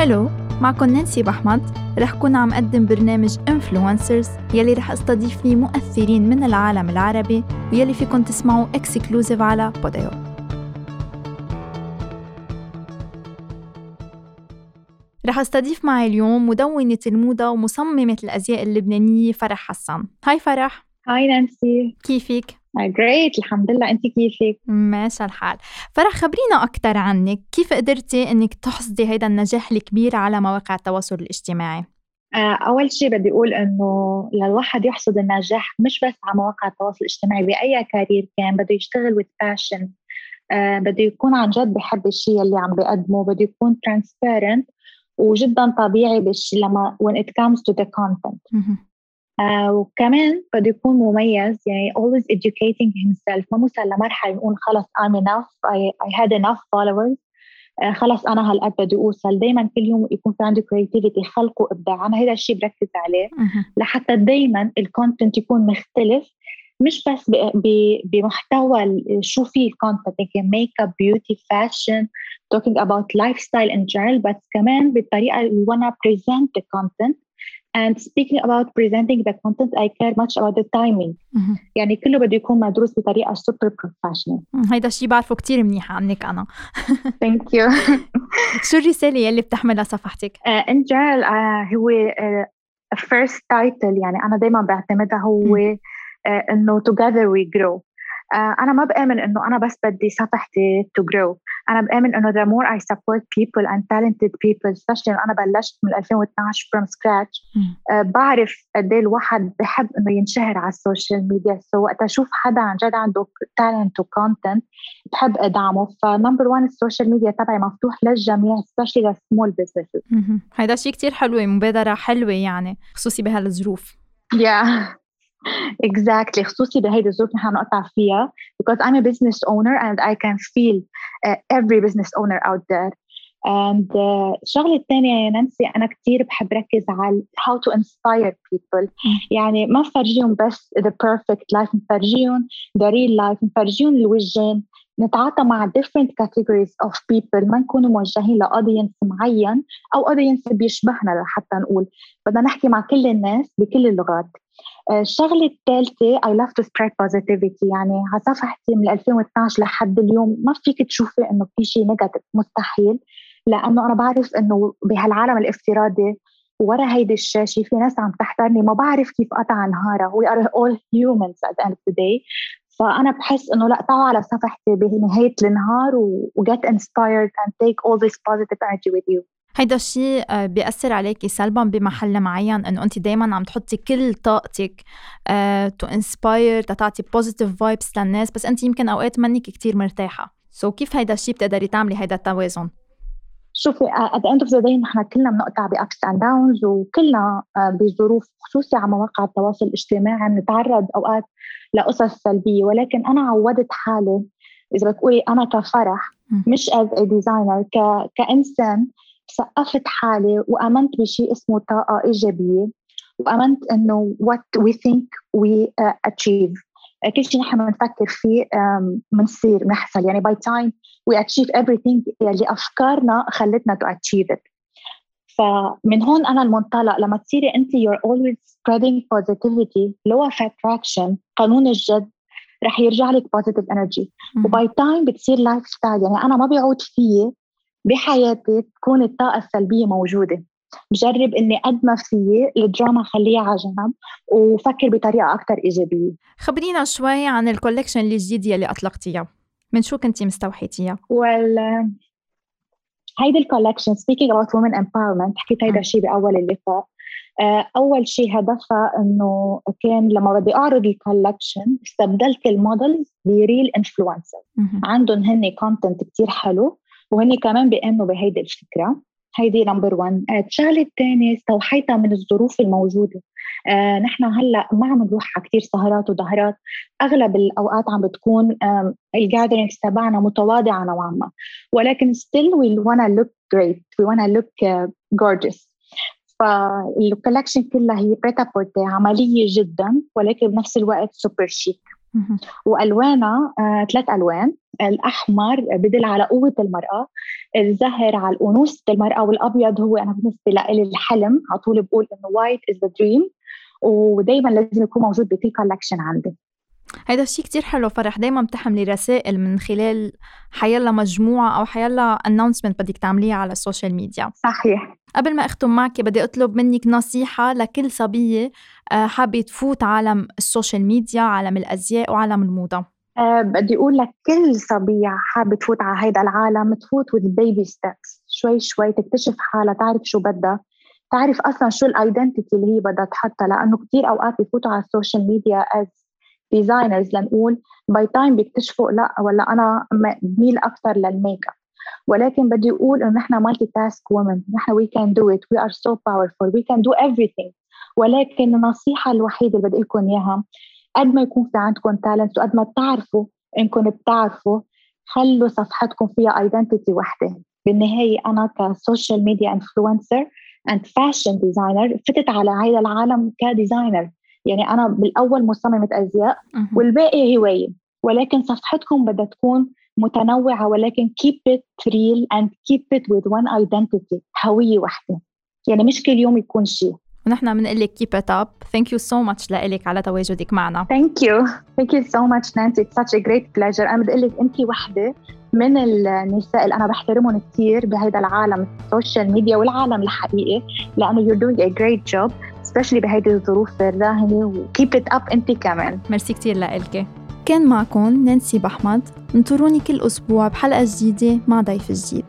hello معكم نانسي بحمد. رح كون عم قدم برنامج influencers يلي رح أستضيف فيه مؤثرين من العالم العربي ويلي فيكم تسمعوا exclusive على بوديو. رح أستضيف معي اليوم مدونة الموضة ومصممة الأزياء اللبنانية فرح حسان hi فرح. hi نانسي. كيفك؟ great الحمد لله انت كيفك ماشي الحال. فرح خبرينا أكثر عنك. كيف قدرتي أنك تحصدي هيدا النجاح الكبير على مواقع التواصل الاجتماعي؟ آه، أول شيء بدي أقول إنه للواحد يحصد النجاح مش بس على مواقع التواصل الاجتماعي بأي كارير كان بده يشتغل with passion. آه، بده يكون عن جد بحب الشيء اللي عم بيقدمه بده يكون transparent وجدا طبيعي بالشيء لما when it comes to the content. آه وكمان بده يكون مميز يعني always educating himself. ما موصل لمرحلة نقول خلص I'm enough I, I had enough followers. آه خلص أنا هالقد بدي أوصل. دايما كل يوم يكون في عندي creativity خلق وإبداع أنا هذا الشيء بركز عليه. لحتى دايما ال content يكون مختلف. مش بس بمحتوى شو في ال content يمكن makeup beauty fashion talking about lifestyle in general بس كمان بالطريقة اللي present the content. And speaking about presenting the content, I care much about the timing. يعني كله بده يكون مدروس بطريقة super professional. هيدا الشيء بعرفه كتير منيح عنك أنا. Thank you. شو الرسالة يلي بتحملها صفحتك؟ Uh, in general uh, هو uh, first title يعني أنا دايما بعتمدها هو uh, إنه together we grow. Uh, أنا ما بآمن إنه أنا بس بدي صفحتي to grow. أنا بآمن إنه the more I support people and talented people especially أنا بلشت من 2012 from scratch uh, بعرف قد إيه الواحد بحب إنه ينشهر على السوشيال ميديا. so وقت أشوف حدا عن جد عنده talent و content بحب أدعمه. ف number 1 السوشيال ميديا تبعي مفتوح للجميع especially the small businesses هيدا شيء كتير حلو مبادرة حلوة يعني خصوصي بهالظروف. Yeah. Exactly. خصوصي بهيدي الظروف نحن نقطع فيها. Because I'm a business owner and I can feel uh, every business owner out there. And uh, الشغلة الثانية يا نانسي أنا كثير بحب ركز على how to inspire people. يعني ما نفرجيهم بس the perfect life نفرجيهم the real life نفرجيهم الوجهين. نتعاطى مع different categories of people. ما نكونوا موجهين ل audience معين أو audience بيشبهنا لحتى نقول. بدنا نحكي مع كل الناس بكل اللغات. الشغلة الثالثة I love to spread positivity. يعني على صفحتي من 2012 لحد اليوم ما فيك تشوفي إنه في شيء negative مستحيل. لأنه أنا بعرف إنه بهالعالم الافتراضي ورا هيدي الشاشة في ناس عم تحضرني ما بعرف كيف قطع نهارها. We are all humans at the end of the day. فأنا بحس إنه لأ تعوا على صفحتي بنهاية النهار و get inspired and take all this positive energy with you. هيدا الشيء آه، بيأثر عليكي سلبا بمحل معين إنه انت دائما عم تحطي كل طاقتك to inspire تتعطي positive vibes للناس بس انت يمكن أوقات منك كتير مرتاحة. so so كيف هيدا الشيء بتقدري تعملي هيدا التوازن؟ شوفي the end of the day نحن كلنا بنقطع ب ups and downs وكلنا آه، بظروف خصوصي على مواقع التواصل الاجتماعي بنتعرض أوقات لقصص سلبية. ولكن أنا عودت حالي إذا بتقولي أنا كفرح مش as designer كإنسان ثقفت حالي وآمنت بشيء اسمه طاقة إيجابية وآمنت إنه what we think we uh, achieve. كل شيء نحن بنفكر فيه بنصير بنحصل يعني by time we achieve everything اللي أفكارنا خلتنا to achieve it. فمن هون أنا المنطلق لما تصيري أنت you're always spreading positivity law of attraction قانون الجذب رح يرجع لك positive energy. و by time بتصير lifestyle يعني أنا ما بيعود فيي بحياتي تكون الطاقة السلبية موجودة. بجرب إني قد ما في الدراما خليها على جنب وفكر بطريقة أكثر إيجابية. خبرينا شوي عن ال collection الجديد يلي أطلقتيها. من شو كنتي مستوحيتيها؟ well هيدي ال collection speaking about women empowerment حكيت هيدا الشيء بأول اللقاء آه، أول شيء هدفها إنه كان لما بدي أعرض ال collection استبدلت ال models ب real influencer عندهم هن content كثير حلو. وهن كمان بيآمنوا بهيدي الفكرة. هيدي number 1 الشغله الثانية استوحيتها من الظروف الموجودة. آه نحن هلأ ما عم نروح على كثير سهرات وضهرات أغلب الأوقات عم بتكون ال gatherings تبعنا متواضعة نوعا ما. ولكن still we wanna look great. We wanna look uh, gorgeous. فال collection كلها هي prêt-à-porter عملية جدا ولكن بنفس الوقت super chic وألوانها آه ثلاث ألوان. الأحمر بدل على قوة المرأة الزهر على انوثه المرأة والأبيض هو أنا بالنسبة لي الحلم. على طول بقول إنه white is the dream ودائما لازم يكون موجود بكل collection عندي. هيدا الشيء كتير حلو فرح دايما بتحملي رسائل من خلال حيلا مجموعة أو حيلا announcement بدك تعمليها على السوشيال ميديا صحيح. قبل ما أختم معك بدي أطلب منك نصيحة لكل صبية آه، حابة تفوت عالم السوشيال ميديا عالم الأزياء وعالم الموضة. أه بدي أقول لك كل صبية حابة تفوت على هيدا العالم تفوت with baby steps. شوي شوي تكتشف حالها تعرف شو بدها. تعرف أصلا شو ال identity اللي هي بدها تحطها لأنه كثير أوقات بفوتوا على السوشيال ميديا as designers لنقول by time بيكتشفوا لا ولا أنا بميل أكثر للميك اب ولكن بدي أقول إنه نحن multitask women نحن we can do it we are so powerful we can do everything. ولكن النصيحة الوحيدة اللي بدي لكم إياها قد ما يكون في عندكم talent وقد ما بتعرفوا إنكم بتعرفوا خلوا صفحتكم فيها identity وحدة. بالنهاية أنا ك social media influencer and fashion designer فتت على هذا العالم ك designer يعني أنا بالأول مصممة أزياء والباقي هواية. ولكن صفحتكم بدها تكون متنوعة ولكن keep it real and keep it with one identity هوية واحدة. يعني مش كل يوم يكون شيء. ونحن بنقول لك keep it up. Thank you so much لك على تواجدك معنا. Thank you. Thank you so much Nancy. It's such a great pleasure. أنا بدي أقول لك أنت وحدة من النساء اللي أنا بحترمهم كثير بهذا العالم ال social media والعالم الحقيقي لأنه you're doing a great job. Especially بهيدي الظروف الراهنة و keep it up أنت كمان. ميرسي كثير لك كان معكم نانسي بحمد انطروني كل أسبوع بحلقة جديدة مع ضيف جديد.